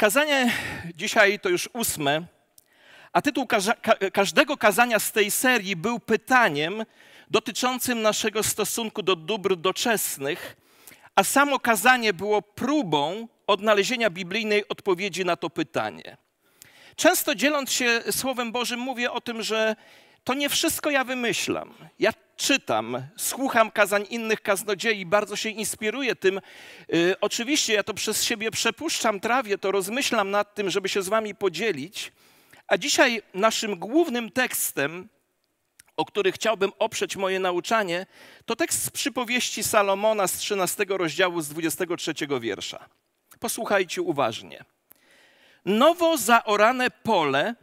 Kazanie dzisiaj to już ósme, a tytuł każdego kazania z tej serii był pytaniem dotyczącym naszego stosunku do dóbr doczesnych, a samo kazanie było próbą odnalezienia biblijnej odpowiedzi na to pytanie. Często dzieląc się Słowem Bożym, mówię o tym, że to nie wszystko ja wymyślam. Ja czytam, słucham kazań innych kaznodziei, bardzo się inspiruję tym. Yy, oczywiście ja to przez siebie przepuszczam, trawię to, rozmyślam nad tym, żeby się z wami podzielić. A dzisiaj naszym głównym tekstem, o który chciałbym oprzeć moje nauczanie, to tekst z przypowieści Salomona z 13 rozdziału z 23 wiersza. Posłuchajcie uważnie. Nowo zaorane pole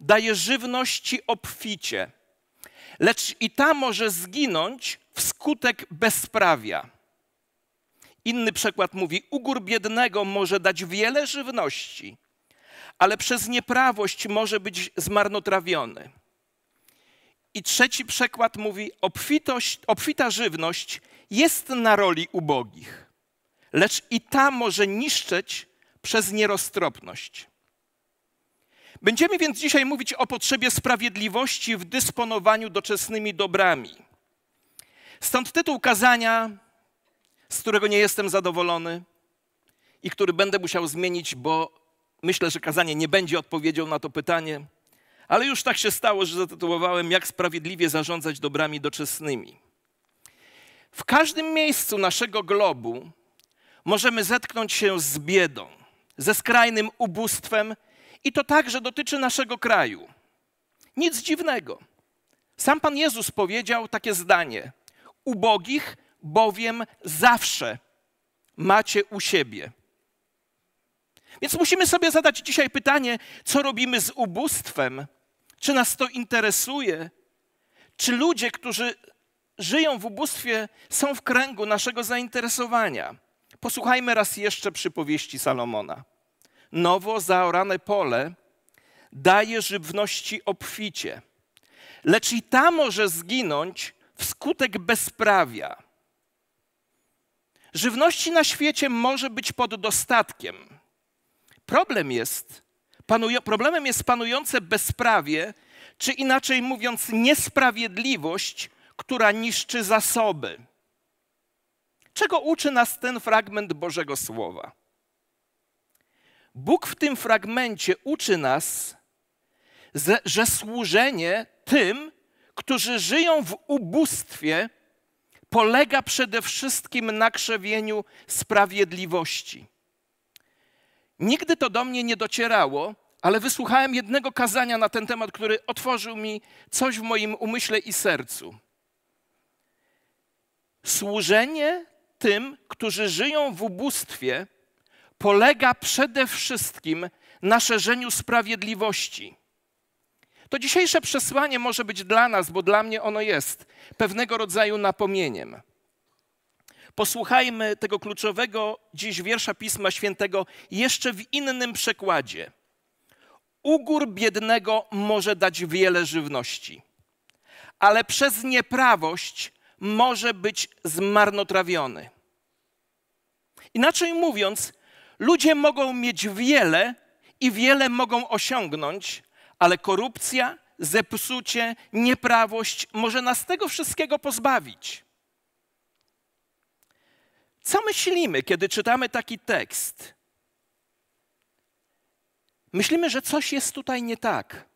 daje żywności obficie, lecz i ta może zginąć wskutek bezprawia. Inny przykład mówi: Ugór biednego może dać wiele żywności, ale przez nieprawość może być zmarnotrawiony. I trzeci przykład mówi: obfitość, obfita żywność jest na roli ubogich, lecz i ta może niszczyć przez nieroztropność. Będziemy więc dzisiaj mówić o potrzebie sprawiedliwości w dysponowaniu doczesnymi dobrami. Stąd tytuł kazania, z którego nie jestem zadowolony i który będę musiał zmienić, bo myślę, że kazanie nie będzie odpowiedzią na to pytanie. Ale już tak się stało, że zatytułowałem Jak sprawiedliwie zarządzać dobrami doczesnymi. W każdym miejscu naszego globu możemy zetknąć się z biedą, ze skrajnym ubóstwem i to także dotyczy naszego kraju. Nic dziwnego. Sam Pan Jezus powiedział takie zdanie: Ubogich bowiem zawsze macie u siebie. Więc musimy sobie zadać dzisiaj pytanie, co robimy z ubóstwem? Czy nas to interesuje? Czy ludzie, którzy żyją w ubóstwie, są w kręgu naszego zainteresowania? Posłuchajmy raz jeszcze przypowieści Salomona nowo zaorane pole daje żywności obficie, lecz i ta może zginąć wskutek bezprawia. Żywności na świecie może być pod dostatkiem. Problem jest, problemem jest panujące bezprawie, czy inaczej mówiąc, niesprawiedliwość, która niszczy zasoby. Czego uczy nas ten fragment Bożego Słowa? Bóg w tym fragmencie uczy nas, że służenie tym, którzy żyją w ubóstwie, polega przede wszystkim na krzewieniu sprawiedliwości. Nigdy to do mnie nie docierało, ale wysłuchałem jednego kazania na ten temat, który otworzył mi coś w moim umyśle i sercu. Służenie tym, którzy żyją w ubóstwie, polega przede wszystkim na szerzeniu sprawiedliwości. To dzisiejsze przesłanie może być dla nas, bo dla mnie ono jest pewnego rodzaju napomnieniem. Posłuchajmy tego kluczowego dziś wiersza Pisma Świętego jeszcze w innym przekładzie. Ugór biednego może dać wiele żywności, ale przez nieprawość może być zmarnotrawiony. Inaczej mówiąc, Ludzie mogą mieć wiele i wiele mogą osiągnąć, ale korupcja, zepsucie, nieprawość może nas tego wszystkiego pozbawić. Co myślimy, kiedy czytamy taki tekst? Myślimy, że coś jest tutaj nie tak.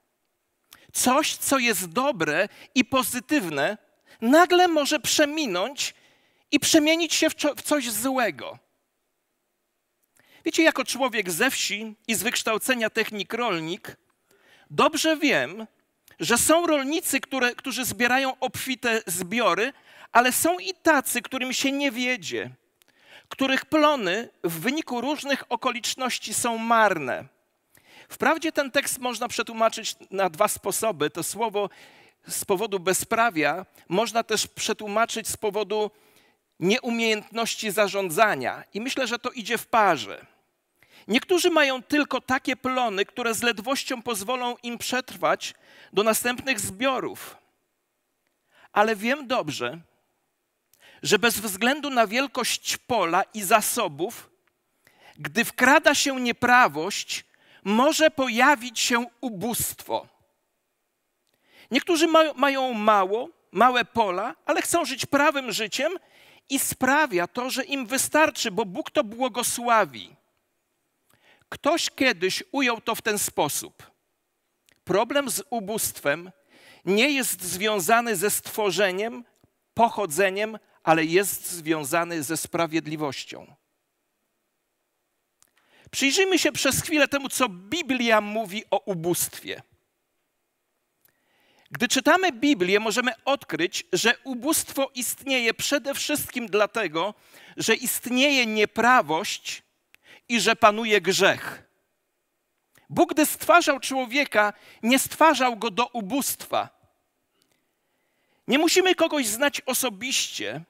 Coś, co jest dobre i pozytywne, nagle może przeminąć i przemienić się w coś złego. Wiecie, jako człowiek ze wsi i z wykształcenia technik rolnik, dobrze wiem, że są rolnicy, które, którzy zbierają obfite zbiory, ale są i tacy, którym się nie wiedzie, których plony w wyniku różnych okoliczności są marne. Wprawdzie ten tekst można przetłumaczyć na dwa sposoby. To słowo z powodu bezprawia można też przetłumaczyć z powodu nieumiejętności zarządzania. I myślę, że to idzie w parze. Niektórzy mają tylko takie plony, które z ledwością pozwolą im przetrwać do następnych zbiorów. Ale wiem dobrze, że bez względu na wielkość pola i zasobów, Gdy wkrada się nieprawość, może pojawić się ubóstwo. Niektórzy mają mało, małe pola, ale chcą żyć prawym życiem i sprawia to, że im wystarczy, bo Bóg to błogosławi. Ktoś kiedyś ujął to w ten sposób. Problem z ubóstwem nie jest związany ze stworzeniem, pochodzeniem, ale jest związany ze sprawiedliwością. Przyjrzyjmy się przez chwilę temu, co Biblia mówi o ubóstwie. Gdy czytamy Biblię, możemy odkryć, że ubóstwo istnieje przede wszystkim dlatego, że istnieje nieprawość i że panuje grzech. Bóg, gdy stwarzał człowieka, nie stwarzał go do ubóstwa. Nie musimy kogoś znać osobiście,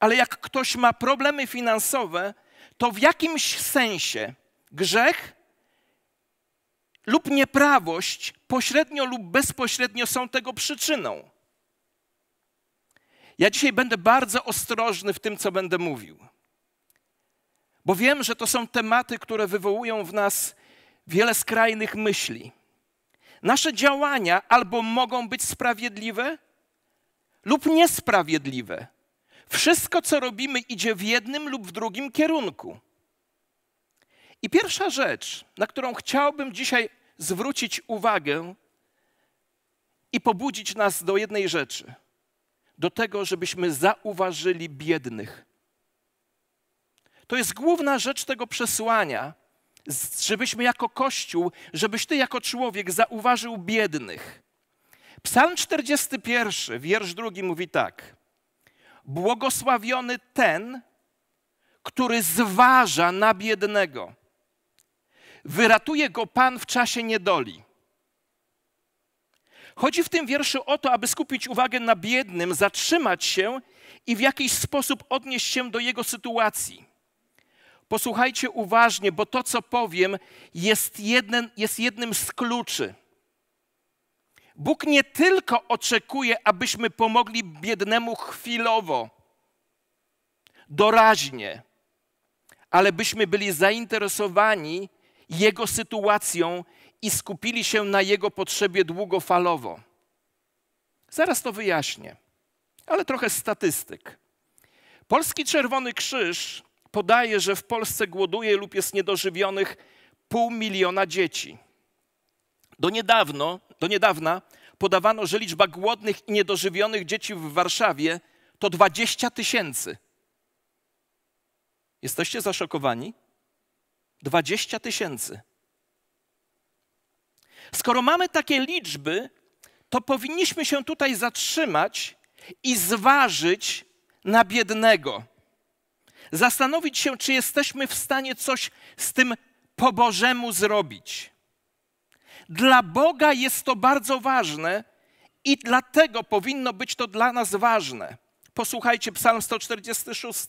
ale jak ktoś ma problemy finansowe, to w jakimś sensie grzech lub nieprawość pośrednio lub bezpośrednio są tego przyczyną. Ja dzisiaj będę bardzo ostrożny w tym, co będę mówił, bo wiem, że to są tematy, które wywołują w nas wiele skrajnych myśli. Nasze działania albo mogą być sprawiedliwe, lub niesprawiedliwe. Wszystko, co robimy, idzie w jednym lub w drugim kierunku. I pierwsza rzecz, na którą chciałbym dzisiaj zwrócić uwagę i pobudzić nas do jednej rzeczy: do tego, żebyśmy zauważyli biednych. To jest główna rzecz tego przesłania, żebyśmy jako Kościół, żebyś ty jako człowiek zauważył biednych. Psalm 41, wiersz drugi mówi tak: Błogosławiony ten, który zważa na biednego. Wyratuje go Pan w czasie niedoli. Chodzi w tym wierszu o to, aby skupić uwagę na biednym, zatrzymać się i w jakiś sposób odnieść się do jego sytuacji. Posłuchajcie uważnie, bo to, co powiem, jest, jeden, jest jednym z kluczy. Bóg nie tylko oczekuje, abyśmy pomogli biednemu chwilowo, doraźnie, ale byśmy byli zainteresowani jego sytuacją i skupili się na jego potrzebie długofalowo. Zaraz to wyjaśnię, ale trochę statystyk. Polski Czerwony Krzyż podaje, że w Polsce głoduje lub jest niedożywionych pół miliona dzieci. Do, niedawno, do niedawna podawano, że liczba głodnych i niedożywionych dzieci w Warszawie to 20 tysięcy. Jesteście zaszokowani? 20 tysięcy. Skoro mamy takie liczby, to powinniśmy się tutaj zatrzymać i zważyć na biednego. Zastanowić się, czy jesteśmy w stanie coś z tym po Bożemu zrobić. Dla Boga jest to bardzo ważne i dlatego powinno być to dla nas ważne. Posłuchajcie, Psalm 146.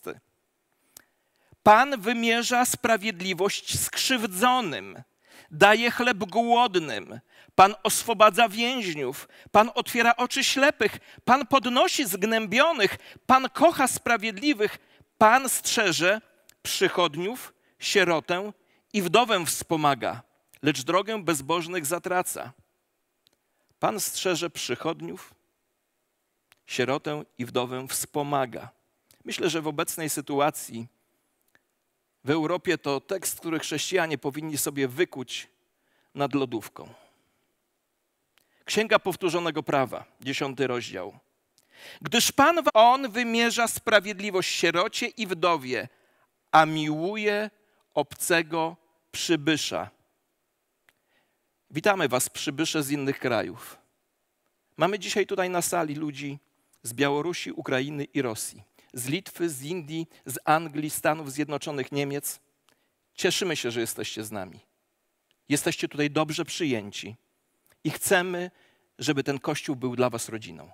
Pan wymierza sprawiedliwość skrzywdzonym, daje chleb głodnym, Pan oswobadza więźniów, Pan otwiera oczy ślepych, Pan podnosi zgnębionych, Pan kocha sprawiedliwych, Pan strzeże przychodniów, sierotę i wdowę wspomaga lecz drogę bezbożnych zatraca. Pan strzeże przychodniów, sierotę i wdowę wspomaga. Myślę, że w obecnej sytuacji w Europie to tekst, który chrześcijanie powinni sobie wykuć nad lodówką. Księga Powtórzonego Prawa, dziesiąty rozdział. Gdyż Pan On wymierza sprawiedliwość sierocie i wdowie, a miłuje obcego przybysza. Witamy Was, przybysze z innych krajów. Mamy dzisiaj tutaj na sali ludzi z Białorusi, Ukrainy i Rosji, z Litwy, z Indii, z Anglii, Stanów Zjednoczonych, Niemiec. Cieszymy się, że jesteście z nami. Jesteście tutaj dobrze przyjęci i chcemy, żeby ten Kościół był dla Was rodziną.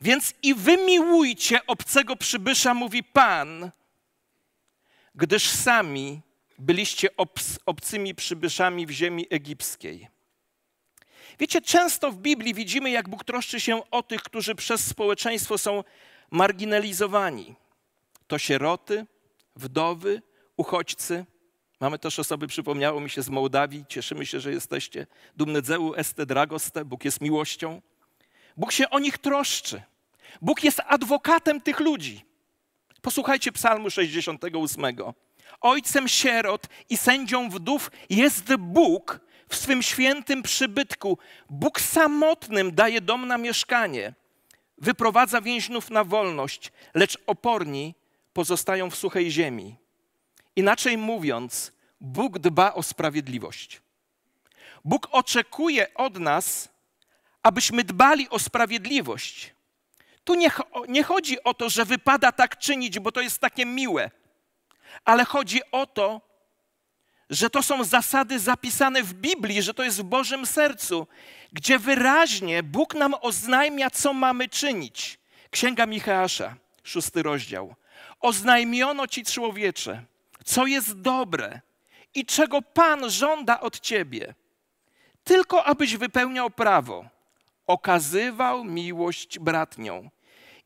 Więc i wymiłujcie obcego przybysza, mówi Pan, gdyż sami byliście obc, obcymi przybyszami w ziemi egipskiej. Wiecie, często w Biblii widzimy, jak Bóg troszczy się o tych, którzy przez społeczeństwo są marginalizowani. to sieroty, wdowy, uchodźcy. Mamy też osoby, przypomniało mi się, z Mołdawii. Cieszymy się, że jesteście. Dumnedzeu este dragoste. Bóg jest miłością. Bóg się o nich troszczy. Bóg jest adwokatem tych ludzi. Posłuchajcie Psalmu 68. Ojcem sierot i sędzią wdów jest Bóg w swym świętym przybytku. Bóg samotnym daje dom na mieszkanie. Wyprowadza więźniów na wolność, lecz oporni pozostają w suchej ziemi. Inaczej mówiąc, Bóg dba o sprawiedliwość. Bóg oczekuje od nas, abyśmy dbali o sprawiedliwość. Tu nie, nie, chodzi o to, że wypada tak czynić, bo to jest takie miłe, ale chodzi o to, że to są zasady zapisane w Biblii, że to jest w Bożym sercu, gdzie wyraźnie Bóg nam oznajmia, co mamy czynić. Księga Michała, szósty rozdział. Oznajmiono ci człowiecze, co jest dobre i czego Pan żąda od ciebie. Tylko abyś wypełniał prawo, okazywał miłość bratnią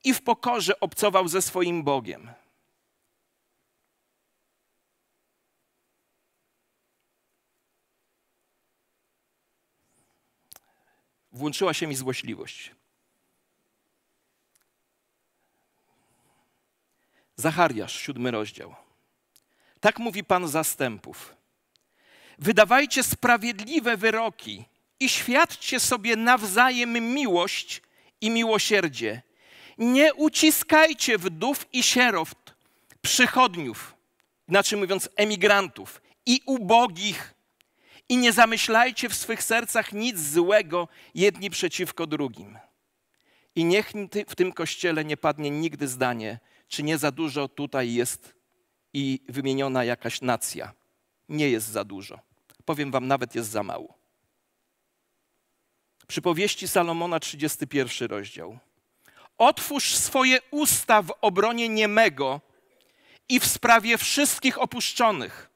i w pokorze obcował ze swoim Bogiem. Włączyła się mi złośliwość. Zachariasz, siódmy rozdział. Tak mówi Pan zastępów. Wydawajcie sprawiedliwe wyroki i świadczcie sobie nawzajem miłość i miłosierdzie. Nie uciskajcie wdów i sierot, przychodniów, inaczej mówiąc emigrantów i ubogich i nie zamyślajcie w swych sercach nic złego jedni przeciwko drugim. I niech w tym kościele nie padnie nigdy zdanie, czy nie za dużo tutaj jest i wymieniona jakaś nacja. Nie jest za dużo. Powiem wam, nawet jest za mało. Przypowieści Salomona, 31 rozdział. Otwórz swoje usta w obronie niemego i w sprawie wszystkich opuszczonych.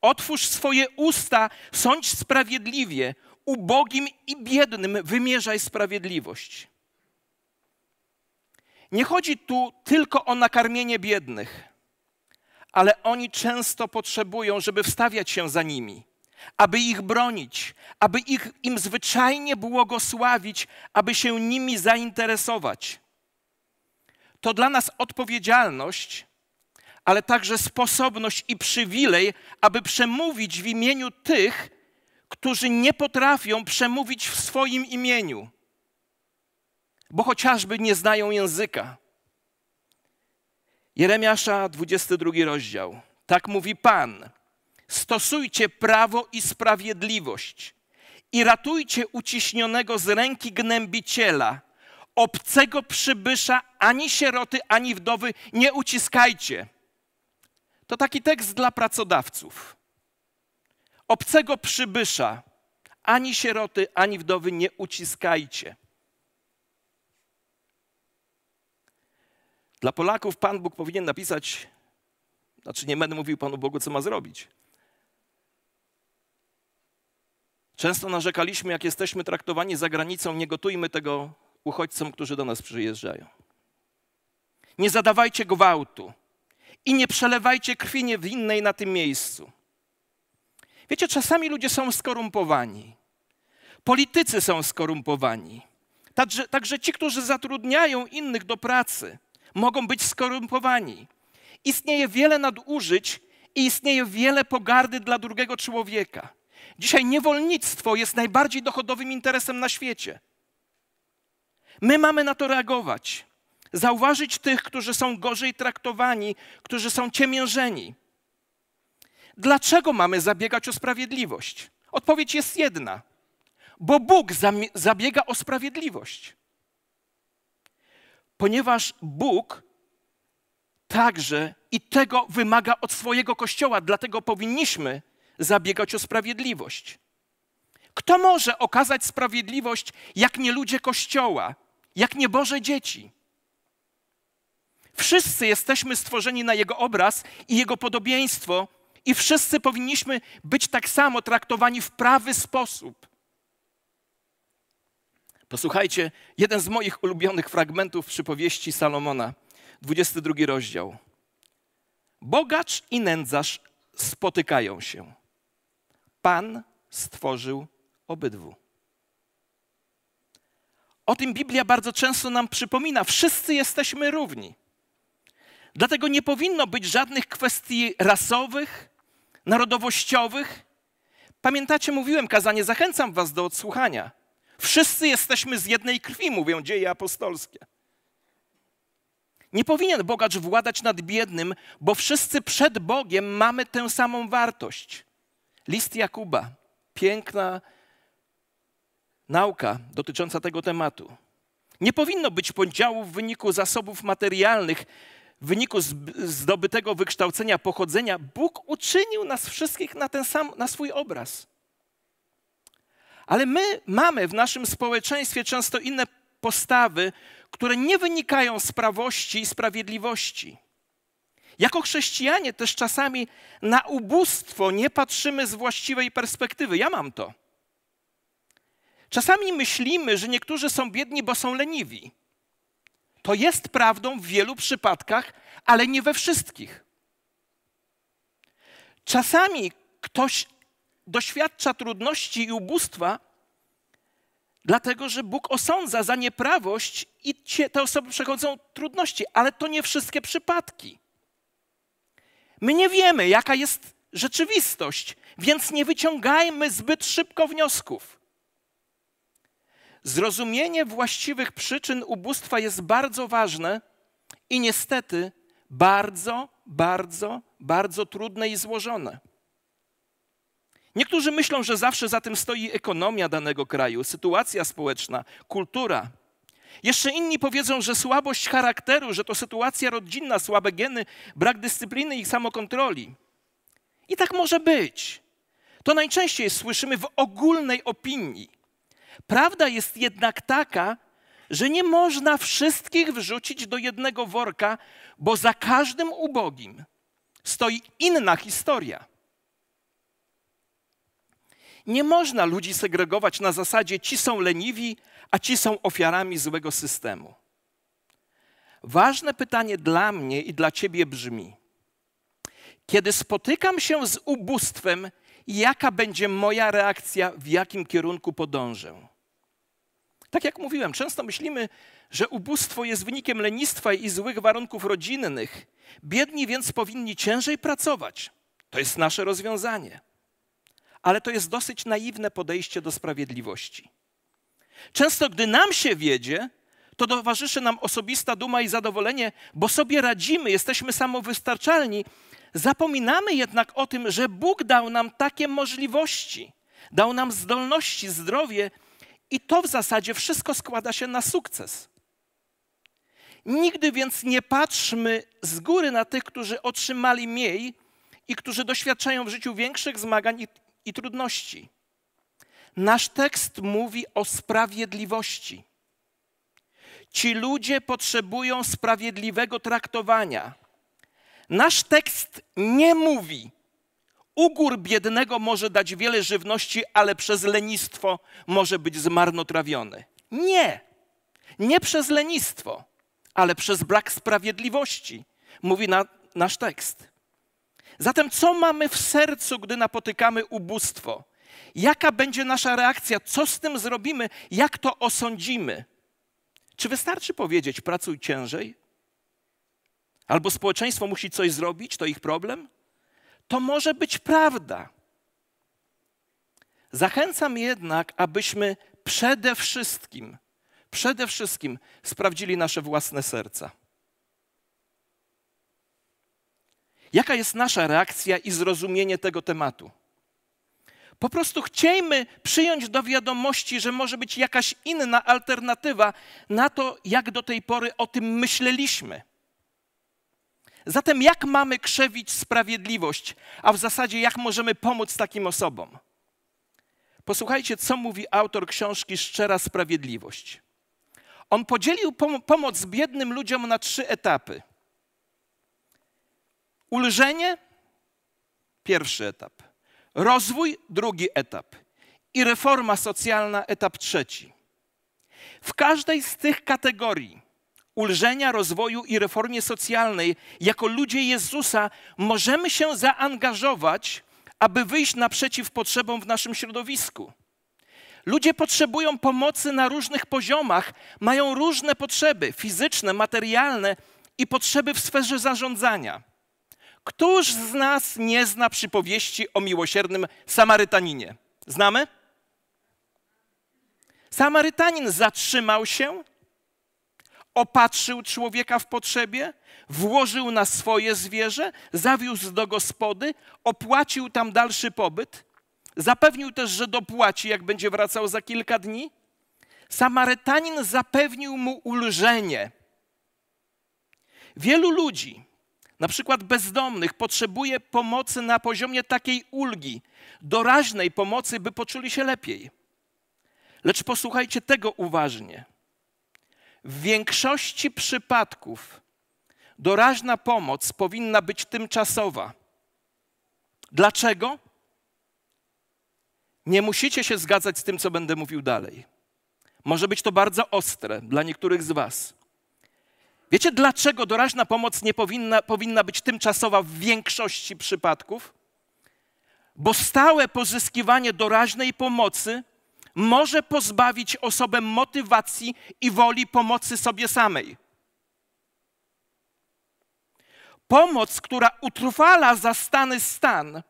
Otwórz swoje usta, sądź sprawiedliwie, ubogim i biednym wymierzaj sprawiedliwość. Nie chodzi tu tylko o nakarmienie biednych, ale oni często potrzebują, żeby wstawiać się za nimi, aby ich bronić, aby ich, im zwyczajnie błogosławić, aby się nimi zainteresować. To dla nas odpowiedzialność, ale także sposobność i przywilej, aby przemówić w imieniu tych, którzy nie potrafią przemówić w swoim imieniu bo chociażby nie znają języka. Jeremiasza, 22 rozdział. Tak mówi Pan. Stosujcie prawo i sprawiedliwość i ratujcie uciśnionego z ręki gnębiciela. Obcego przybysza ani sieroty, ani wdowy nie uciskajcie. To taki tekst dla pracodawców. Obcego przybysza ani sieroty, ani wdowy nie uciskajcie. Dla Polaków Pan Bóg powinien napisać, znaczy nie będę mówił Panu Bogu, co ma zrobić. Często narzekaliśmy, jak jesteśmy traktowani za granicą, nie gotujmy tego uchodźcom, którzy do nas przyjeżdżają. Nie zadawajcie gwałtu i nie przelewajcie krwi niewinnej na tym miejscu. Wiecie, czasami ludzie są skorumpowani. Politycy są skorumpowani. Także, także ci, którzy zatrudniają innych do pracy mogą być skorumpowani. Istnieje wiele nadużyć i istnieje wiele pogardy dla drugiego człowieka. Dzisiaj niewolnictwo jest najbardziej dochodowym interesem na świecie. My mamy na to reagować. Zauważyć tych, którzy są gorzej traktowani, którzy są ciemiężeni. Dlaczego mamy zabiegać o sprawiedliwość? Odpowiedź jest jedna. Bo Bóg zabiega o sprawiedliwość ponieważ Bóg także i tego wymaga od swojego kościoła, dlatego powinniśmy zabiegać o sprawiedliwość. Kto może okazać sprawiedliwość, jak nie ludzie kościoła, jak nie Boże dzieci? Wszyscy jesteśmy stworzeni na Jego obraz i Jego podobieństwo, i wszyscy powinniśmy być tak samo traktowani w prawy sposób. Posłuchajcie, jeden z moich ulubionych fragmentów przypowieści Salomona, 22 rozdział. Bogacz i nędzarz spotykają się. Pan stworzył obydwu. O tym Biblia bardzo często nam przypomina. Wszyscy jesteśmy równi. Dlatego nie powinno być żadnych kwestii rasowych, narodowościowych. Pamiętacie, mówiłem kazanie, zachęcam was do odsłuchania. Wszyscy jesteśmy z jednej krwi, mówią dzieje apostolskie. Nie powinien bogacz władać nad biednym, bo wszyscy przed Bogiem mamy tę samą wartość. List Jakuba, piękna nauka dotycząca tego tematu. Nie powinno być podziału w wyniku zasobów materialnych, w wyniku zdobytego wykształcenia, pochodzenia. Bóg uczynił nas wszystkich na, ten sam, na swój obraz. Ale my mamy w naszym społeczeństwie często inne postawy, które nie wynikają z prawości i sprawiedliwości. Jako chrześcijanie też czasami na ubóstwo nie patrzymy z właściwej perspektywy. Ja mam to. Czasami myślimy, że niektórzy są biedni, bo są leniwi. To jest prawdą w wielu przypadkach, ale nie we wszystkich. Czasami ktoś doświadcza trudności i ubóstwa, dlatego że Bóg osądza za nieprawość i te osoby przechodzą trudności, ale to nie wszystkie przypadki. My nie wiemy, jaka jest rzeczywistość, więc nie wyciągajmy zbyt szybko wniosków. Zrozumienie właściwych przyczyn ubóstwa jest bardzo ważne i niestety bardzo, bardzo, bardzo trudne i złożone. Niektórzy myślą, że zawsze za tym stoi ekonomia danego kraju, sytuacja społeczna, kultura. Jeszcze inni powiedzą, że słabość charakteru, że to sytuacja rodzinna, słabe geny, brak dyscypliny i samokontroli. I tak może być. To najczęściej słyszymy w ogólnej opinii. Prawda jest jednak taka, że nie można wszystkich wrzucić do jednego worka, bo za każdym ubogim stoi inna historia. Nie można ludzi segregować na zasadzie ci są leniwi, a ci są ofiarami złego systemu. Ważne pytanie dla mnie i dla ciebie brzmi: kiedy spotykam się z ubóstwem, jaka będzie moja reakcja, w jakim kierunku podążę? Tak jak mówiłem, często myślimy, że ubóstwo jest wynikiem lenistwa i złych warunków rodzinnych. Biedni więc powinni ciężej pracować. To jest nasze rozwiązanie. Ale to jest dosyć naiwne podejście do sprawiedliwości. Często, gdy nam się wiedzie, to towarzyszy nam osobista duma i zadowolenie, bo sobie radzimy, jesteśmy samowystarczalni. Zapominamy jednak o tym, że Bóg dał nam takie możliwości, dał nam zdolności, zdrowie i to w zasadzie wszystko składa się na sukces. Nigdy więc nie patrzmy z góry na tych, którzy otrzymali mniej i którzy doświadczają w życiu większych zmagań i, i trudności. Nasz tekst mówi o sprawiedliwości. Ci ludzie potrzebują sprawiedliwego traktowania. Nasz tekst nie mówi, Ugór biednego może dać wiele żywności, ale przez lenistwo może być zmarnotrawiony. Nie, nie przez lenistwo, ale przez brak sprawiedliwości, mówi na, nasz tekst. Zatem, co mamy w sercu, gdy napotykamy ubóstwo? Jaka będzie nasza reakcja? Co z tym zrobimy? Jak to osądzimy? Czy wystarczy powiedzieć, pracuj ciężej? Albo społeczeństwo musi coś zrobić, to ich problem? To może być prawda. Zachęcam jednak, abyśmy przede wszystkim, przede wszystkim sprawdzili nasze własne serca. Jaka jest nasza reakcja i zrozumienie tego tematu? Po prostu chciejmy przyjąć do wiadomości, że może być jakaś inna alternatywa na to, jak do tej pory o tym myśleliśmy. Zatem jak mamy krzewić sprawiedliwość, a w zasadzie jak możemy pomóc takim osobom? Posłuchajcie, co mówi autor książki Szczera Sprawiedliwość. On podzielił pom pomoc biednym ludziom na trzy etapy. Ulżenie, pierwszy etap. Rozwój, drugi etap. I reforma socjalna, etap trzeci. W każdej z tych kategorii ulżenia, rozwoju i reformie socjalnej, jako ludzie Jezusa, możemy się zaangażować, aby wyjść naprzeciw potrzebom w naszym środowisku. Ludzie potrzebują pomocy na różnych poziomach, mają różne potrzeby fizyczne, materialne i potrzeby w sferze zarządzania. Któż z nas nie zna przypowieści o miłosiernym Samarytaninie? Znamy? Samarytanin zatrzymał się, opatrzył człowieka w potrzebie, włożył na swoje zwierzę, zawiózł do gospody, opłacił tam dalszy pobyt, zapewnił też, że dopłaci, jak będzie wracał za kilka dni. Samarytanin zapewnił mu ulżenie. Wielu ludzi, na przykład bezdomnych, potrzebuje pomocy na poziomie takiej ulgi, doraźnej pomocy, by poczuli się lepiej. Lecz posłuchajcie tego uważnie. W większości przypadków doraźna pomoc powinna być tymczasowa. Dlaczego? Nie musicie się zgadzać z tym, co będę mówił dalej. Może być to bardzo ostre dla niektórych z Was. Wiecie, dlaczego doraźna pomoc nie powinna, powinna być tymczasowa w większości przypadków? Bo stałe pozyskiwanie doraźnej pomocy może pozbawić osobę motywacji i woli pomocy sobie samej. Pomoc, która utrwala zastany stan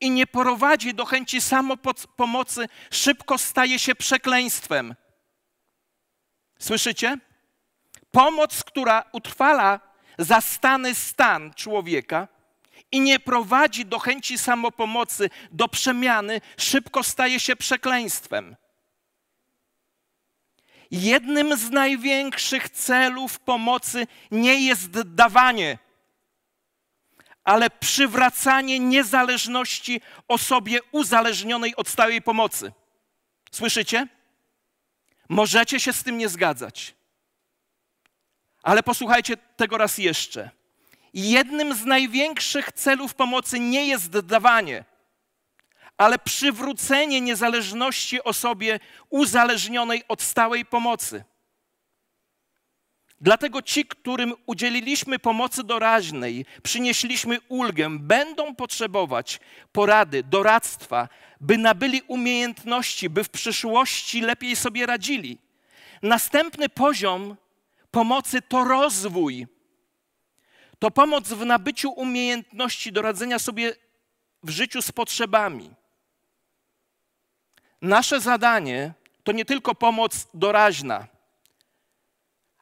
i nie prowadzi do chęci samopomocy, szybko staje się przekleństwem. Słyszycie? Pomoc, która utrwala zastany stan człowieka i nie prowadzi do chęci samopomocy, do przemiany, szybko staje się przekleństwem. Jednym z największych celów pomocy nie jest dawanie, ale przywracanie niezależności osobie uzależnionej od stałej pomocy. Słyszycie? Możecie się z tym nie zgadzać. Ale posłuchajcie tego raz jeszcze. Jednym z największych celów pomocy nie jest dawanie, ale przywrócenie niezależności osobie uzależnionej od stałej pomocy. Dlatego ci, którym udzieliliśmy pomocy doraźnej, przynieśliśmy ulgę, będą potrzebować porady, doradztwa, by nabyli umiejętności, by w przyszłości lepiej sobie radzili. Następny poziom pomocy to rozwój. To pomoc w nabyciu umiejętności do radzenia sobie w życiu z potrzebami. Nasze zadanie to nie tylko pomoc doraźna,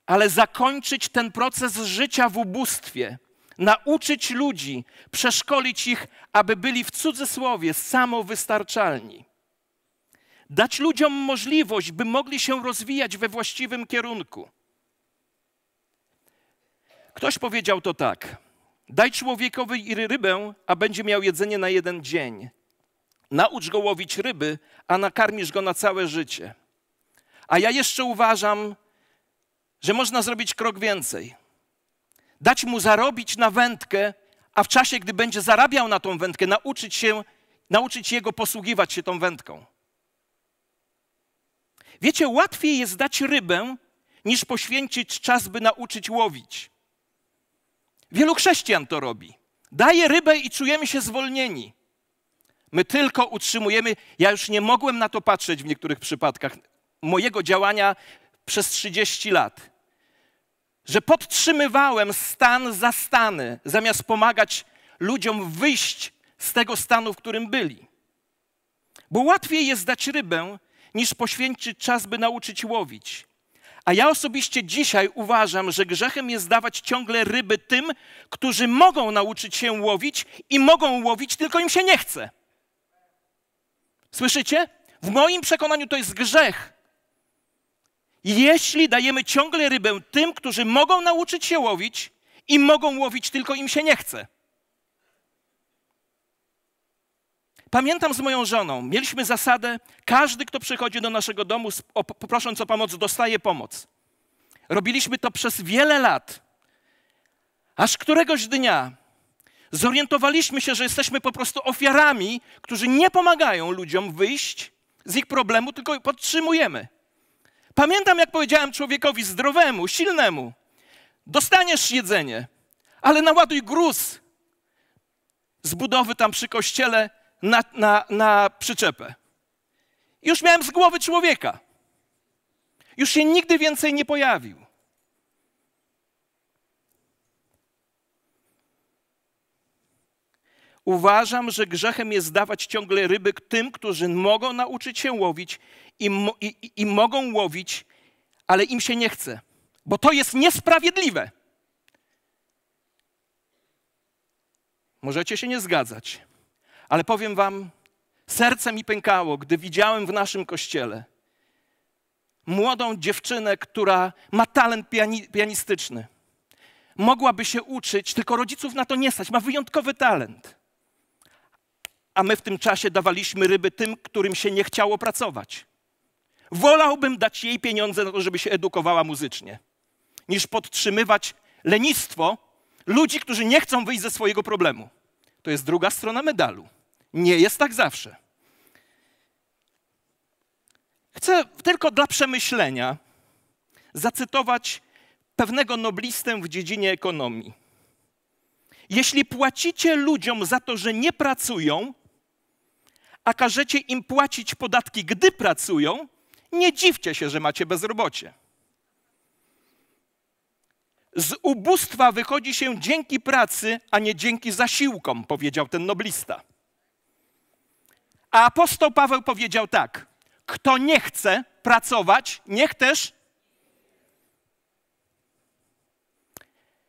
ale zakończyć ten proces życia w ubóstwie, nauczyć ludzi, przeszkolić ich, aby byli w cudzysłowie samowystarczalni. Dać ludziom możliwość, by mogli się rozwijać we właściwym kierunku. Ktoś powiedział to tak: Daj człowiekowi rybę, a będzie miał jedzenie na jeden dzień. Naucz go łowić ryby, a nakarmisz go na całe życie. A ja jeszcze uważam, że można zrobić krok więcej. Dać mu zarobić na wędkę, a w czasie, gdy będzie zarabiał na tą wędkę, nauczyć się, nauczyć jego posługiwać się tą wędką. Wiecie, łatwiej jest dać rybę, niż poświęcić czas, by nauczyć łowić. Wielu chrześcijan to robi. Daje rybę i czujemy się zwolnieni. My tylko utrzymujemy, ja już nie mogłem na to patrzeć w niektórych przypadkach mojego działania przez 30 lat, że podtrzymywałem stan za stany, zamiast pomagać ludziom wyjść z tego stanu, w którym byli. Bo łatwiej jest dać rybę, niż poświęcić czas, by nauczyć łowić. A ja osobiście dzisiaj uważam, że grzechem jest dawać ciągle ryby tym, którzy mogą nauczyć się łowić i mogą łowić, tylko im się nie chce. Słyszycie? W moim przekonaniu to jest grzech. Jeśli dajemy ciągle rybę tym, którzy mogą nauczyć się łowić i mogą łowić, tylko im się nie chce. Pamiętam z moją żoną, mieliśmy zasadę, każdy, kto przychodzi do naszego domu, prosząc o pomoc, dostaje pomoc. Robiliśmy to przez wiele lat. Aż któregoś dnia zorientowaliśmy się, że jesteśmy po prostu ofiarami, którzy nie pomagają ludziom wyjść z ich problemu, tylko podtrzymujemy. Pamiętam, jak powiedziałem człowiekowi zdrowemu, silnemu: Dostaniesz jedzenie, ale naładuj gruz z budowy tam przy kościele na, na, na przyczepę. Już miałem z głowy człowieka. Już się nigdy więcej nie pojawił. Uważam, że grzechem jest dawać ciągle ryby tym, którzy mogą nauczyć się łowić i, i, i mogą łowić, ale im się nie chce, bo to jest niesprawiedliwe. Możecie się nie zgadzać, ale powiem Wam, serce mi pękało, gdy widziałem w naszym kościele młodą dziewczynę, która ma talent piani pianistyczny. Mogłaby się uczyć, tylko rodziców na to nie stać. Ma wyjątkowy talent. A my w tym czasie dawaliśmy ryby tym, którym się nie chciało pracować. Wolałbym dać jej pieniądze na to, żeby się edukowała muzycznie, niż podtrzymywać lenistwo ludzi, którzy nie chcą wyjść ze swojego problemu. To jest druga strona medalu. Nie jest tak zawsze. Chcę tylko dla przemyślenia zacytować pewnego noblistę w dziedzinie ekonomii. Jeśli płacicie ludziom za to, że nie pracują, a każecie im płacić podatki, gdy pracują, nie dziwcie się, że macie bezrobocie. Z ubóstwa wychodzi się dzięki pracy, a nie dzięki zasiłkom, powiedział ten noblista. A apostoł Paweł powiedział tak: Kto nie chce pracować, niech też.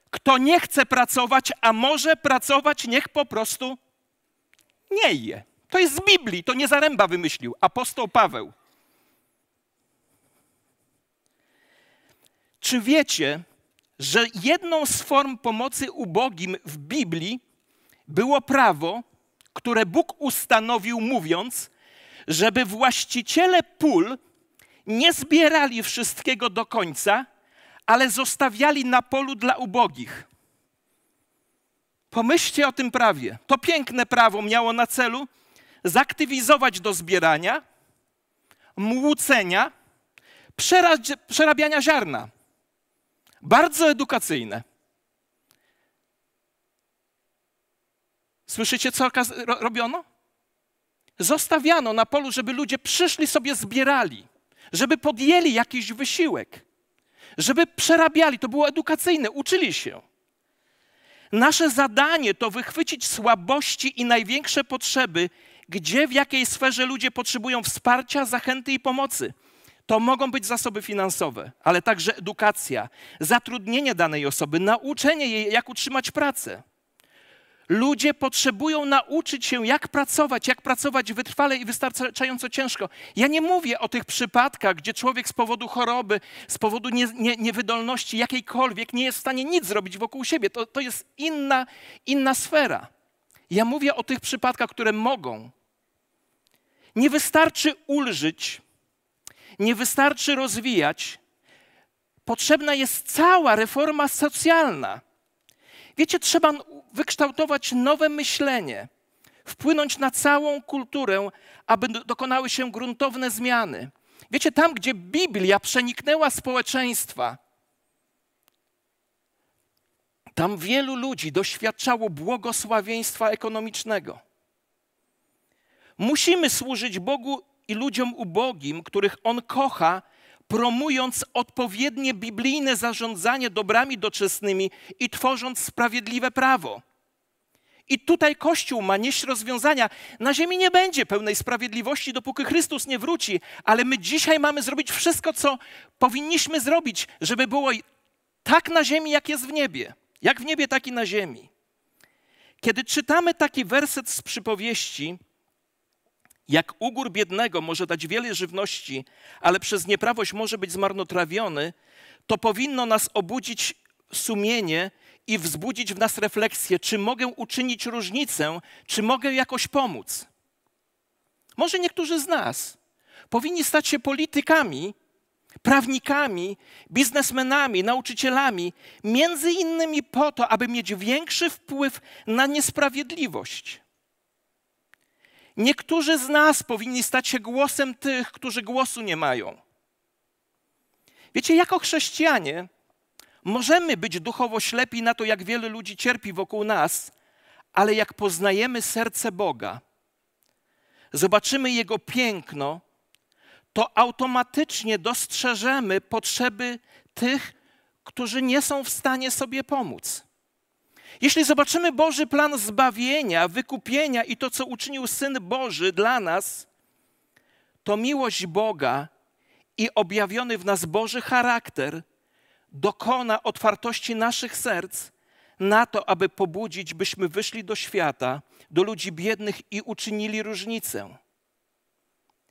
Kto nie chce pracować, a może pracować, niech po prostu nie je. To jest z Biblii, to nie Zaręba wymyślił, apostoł Paweł. Czy wiecie, że jedną z form pomocy ubogim w Biblii było prawo, które Bóg ustanowił, mówiąc, żeby właściciele pól nie zbierali wszystkiego do końca, ale zostawiali na polu dla ubogich. Pomyślcie o tym prawie. To piękne prawo miało na celu zaktywizować do zbierania, młócenia, przerabiania ziarna. Bardzo edukacyjne. Słyszycie, co robiono? Zostawiano na polu, żeby ludzie przyszli sobie zbierali, żeby podjęli jakiś wysiłek, żeby przerabiali. To było edukacyjne, uczyli się. Nasze zadanie to wychwycić słabości i największe potrzeby, gdzie, w jakiej sferze ludzie potrzebują wsparcia, zachęty i pomocy. To mogą być zasoby finansowe, ale także edukacja, zatrudnienie danej osoby, nauczenie jej, jak utrzymać pracę. Ludzie potrzebują nauczyć się, jak pracować, jak pracować wytrwale i wystarczająco ciężko. Ja nie mówię o tych przypadkach, gdzie człowiek z powodu choroby, z powodu nie, nie, niewydolności jakiejkolwiek nie jest w stanie nic zrobić wokół siebie. To, to jest inna, inna sfera. Ja mówię o tych przypadkach, które mogą. Nie wystarczy ulżyć, nie wystarczy rozwijać. Potrzebna jest cała reforma socjalna. Wiecie, trzeba wykształtować nowe myślenie, wpłynąć na całą kulturę, aby dokonały się gruntowne zmiany. Wiecie, tam, gdzie Biblia przeniknęła społeczeństwa, tam wielu ludzi doświadczało błogosławieństwa ekonomicznego. Musimy służyć Bogu i ludziom ubogim, których On kocha, promując odpowiednie biblijne zarządzanie dobrami doczesnymi i tworząc sprawiedliwe prawo. I tutaj Kościół ma nieść rozwiązania. Na ziemi nie będzie pełnej sprawiedliwości, dopóki Chrystus nie wróci, ale my dzisiaj mamy zrobić wszystko, co powinniśmy zrobić, żeby było tak na ziemi, jak jest w niebie. Jak w niebie, tak i na ziemi. Kiedy czytamy taki werset z przypowieści, jak ugór biednego może dać wiele żywności, ale przez nieprawość może być zmarnotrawiony, to powinno nas obudzić sumienie i wzbudzić w nas refleksję, czy mogę uczynić różnicę, czy mogę jakoś pomóc. Może niektórzy z nas powinni stać się politykami, prawnikami, biznesmenami, nauczycielami, między innymi po to, aby mieć większy wpływ na niesprawiedliwość. Niektórzy z nas powinni stać się głosem tych, którzy głosu nie mają. Wiecie, jako chrześcijanie Możemy być duchowo ślepi na to, jak wiele ludzi cierpi wokół nas, ale jak poznajemy serce Boga, zobaczymy Jego piękno, to automatycznie dostrzeżemy potrzeby tych, którzy nie są w stanie sobie pomóc. Jeśli zobaczymy Boży plan zbawienia, wykupienia i to, co uczynił Syn Boży dla nas, to miłość Boga i objawiony w nas Boży charakter dokona otwartości naszych serc na to, aby pobudzić, byśmy wyszli do świata, do ludzi biednych i uczynili różnicę.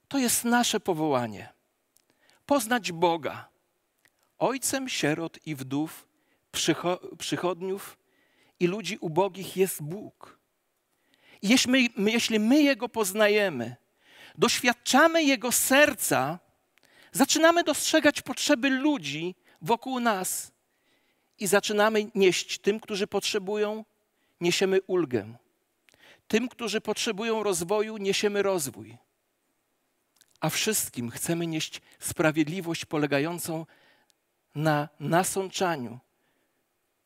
To jest nasze powołanie. Poznać Boga, Ojcem sierot i wdów, przychodniów i ludzi ubogich jest Bóg. Jeśli my, jeśli my Jego poznajemy, doświadczamy Jego serca, zaczynamy dostrzegać potrzeby ludzi wokół nas i zaczynamy nieść tym, którzy potrzebują, niesiemy ulgę. Tym, którzy potrzebują rozwoju, niesiemy rozwój. A wszystkim chcemy nieść sprawiedliwość polegającą na nasączaniu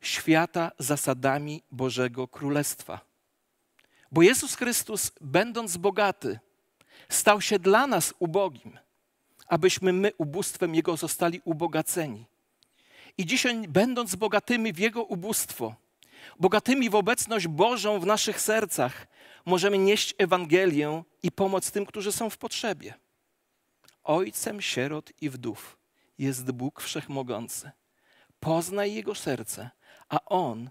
świata zasadami Bożego Królestwa. Bo Jezus Chrystus, będąc bogaty, stał się dla nas ubogim, abyśmy my ubóstwem Jego zostali ubogaceni. I dzisiaj, będąc bogatymi w Jego ubóstwo, bogatymi w obecność Bożą w naszych sercach, możemy nieść Ewangelię i pomoc tym, którzy są w potrzebie. Ojcem sierot i wdów jest Bóg Wszechmogący. Poznaj Jego serce, a On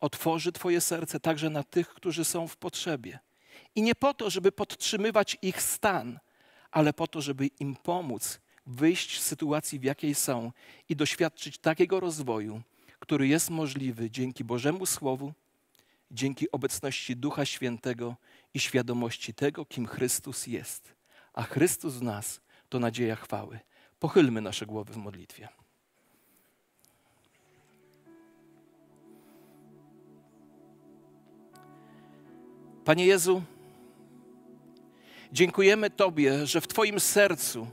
otworzy Twoje serce także na tych, którzy są w potrzebie. I nie po to, żeby podtrzymywać ich stan, ale po to, żeby im pomóc wyjść z sytuacji, w jakiej są i doświadczyć takiego rozwoju, który jest możliwy dzięki Bożemu Słowu, dzięki obecności Ducha Świętego i świadomości tego, kim Chrystus jest. A Chrystus w nas to nadzieja chwały. Pochylmy nasze głowy w modlitwie. Panie Jezu, dziękujemy Tobie, że w Twoim sercu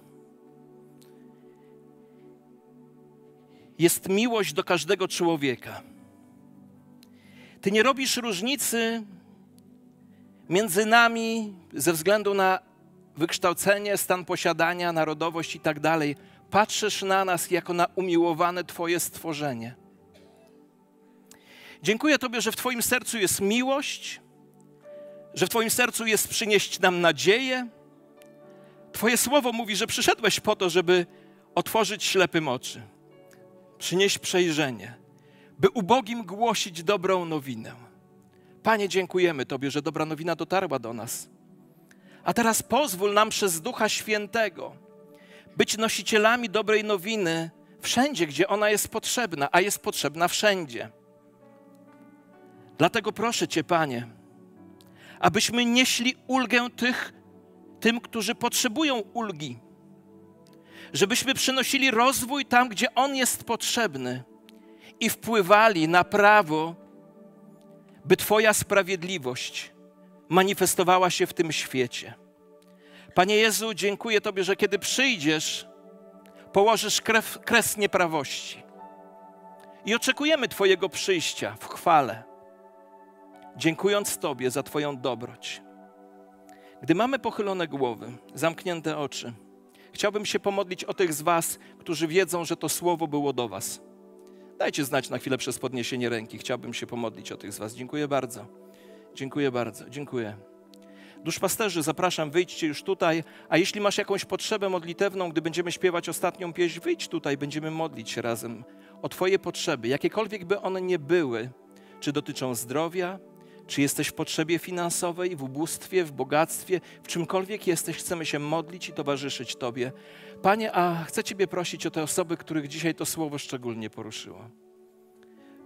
jest miłość do każdego człowieka. Ty nie robisz różnicy między nami ze względu na wykształcenie, stan posiadania, narodowość i tak dalej. Patrzysz na nas jako na umiłowane Twoje stworzenie. Dziękuję Tobie, że w Twoim sercu jest miłość, że w Twoim sercu jest przynieść nam nadzieję. Twoje słowo mówi, że przyszedłeś po to, żeby otworzyć ślepym oczy, przynieść przejrzenie, by ubogim głosić dobrą nowinę. Panie, dziękujemy Tobie, że dobra nowina dotarła do nas. A teraz pozwól nam przez Ducha Świętego być nosicielami dobrej nowiny wszędzie, gdzie ona jest potrzebna, a jest potrzebna wszędzie. Dlatego proszę Cię, Panie, abyśmy nieśli ulgę tych, tym, którzy potrzebują ulgi, żebyśmy przynosili rozwój tam, gdzie on jest potrzebny i wpływali na prawo, by Twoja sprawiedliwość manifestowała się w tym świecie. Panie Jezu, dziękuję Tobie, że kiedy przyjdziesz, położysz krew, kres nieprawości. I oczekujemy Twojego przyjścia w chwale dziękując Tobie za Twoją dobroć. Gdy mamy pochylone głowy, zamknięte oczy, chciałbym się pomodlić o tych z Was, którzy wiedzą, że to słowo było do Was. Dajcie znać na chwilę przez podniesienie ręki. Chciałbym się pomodlić o tych z Was. Dziękuję bardzo. Dziękuję bardzo. Dziękuję. Duszpasterzy, zapraszam, wyjdźcie już tutaj, a jeśli masz jakąś potrzebę modlitewną, gdy będziemy śpiewać ostatnią pieśń, wyjdź tutaj, będziemy modlić się razem o Twoje potrzeby, jakiekolwiek by one nie były, czy dotyczą zdrowia, czy jesteś w potrzebie finansowej, w ubóstwie, w bogactwie, w czymkolwiek jesteś, chcemy się modlić i towarzyszyć Tobie. Panie, a chcę Ciebie prosić o te osoby, których dzisiaj to słowo szczególnie poruszyło.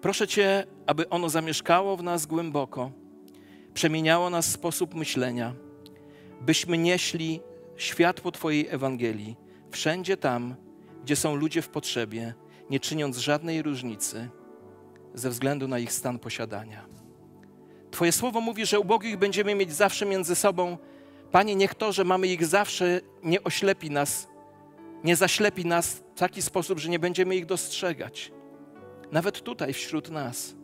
Proszę Cię, aby ono zamieszkało w nas głęboko, przemieniało nas sposób myślenia, byśmy nieśli światło Twojej Ewangelii wszędzie tam, gdzie są ludzie w potrzebie, nie czyniąc żadnej różnicy ze względu na ich stan posiadania. Twoje słowo mówi, że ubogich będziemy mieć zawsze między sobą. Panie, niech to, że mamy ich zawsze, nie oślepi nas, nie zaślepi nas w taki sposób, że nie będziemy ich dostrzegać. Nawet tutaj wśród nas.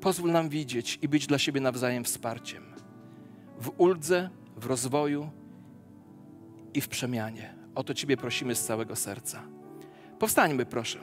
Pozwól nam widzieć i być dla siebie nawzajem wsparciem. W uldze, w rozwoju i w przemianie. O to Ciebie prosimy z całego serca. Powstańmy, proszę.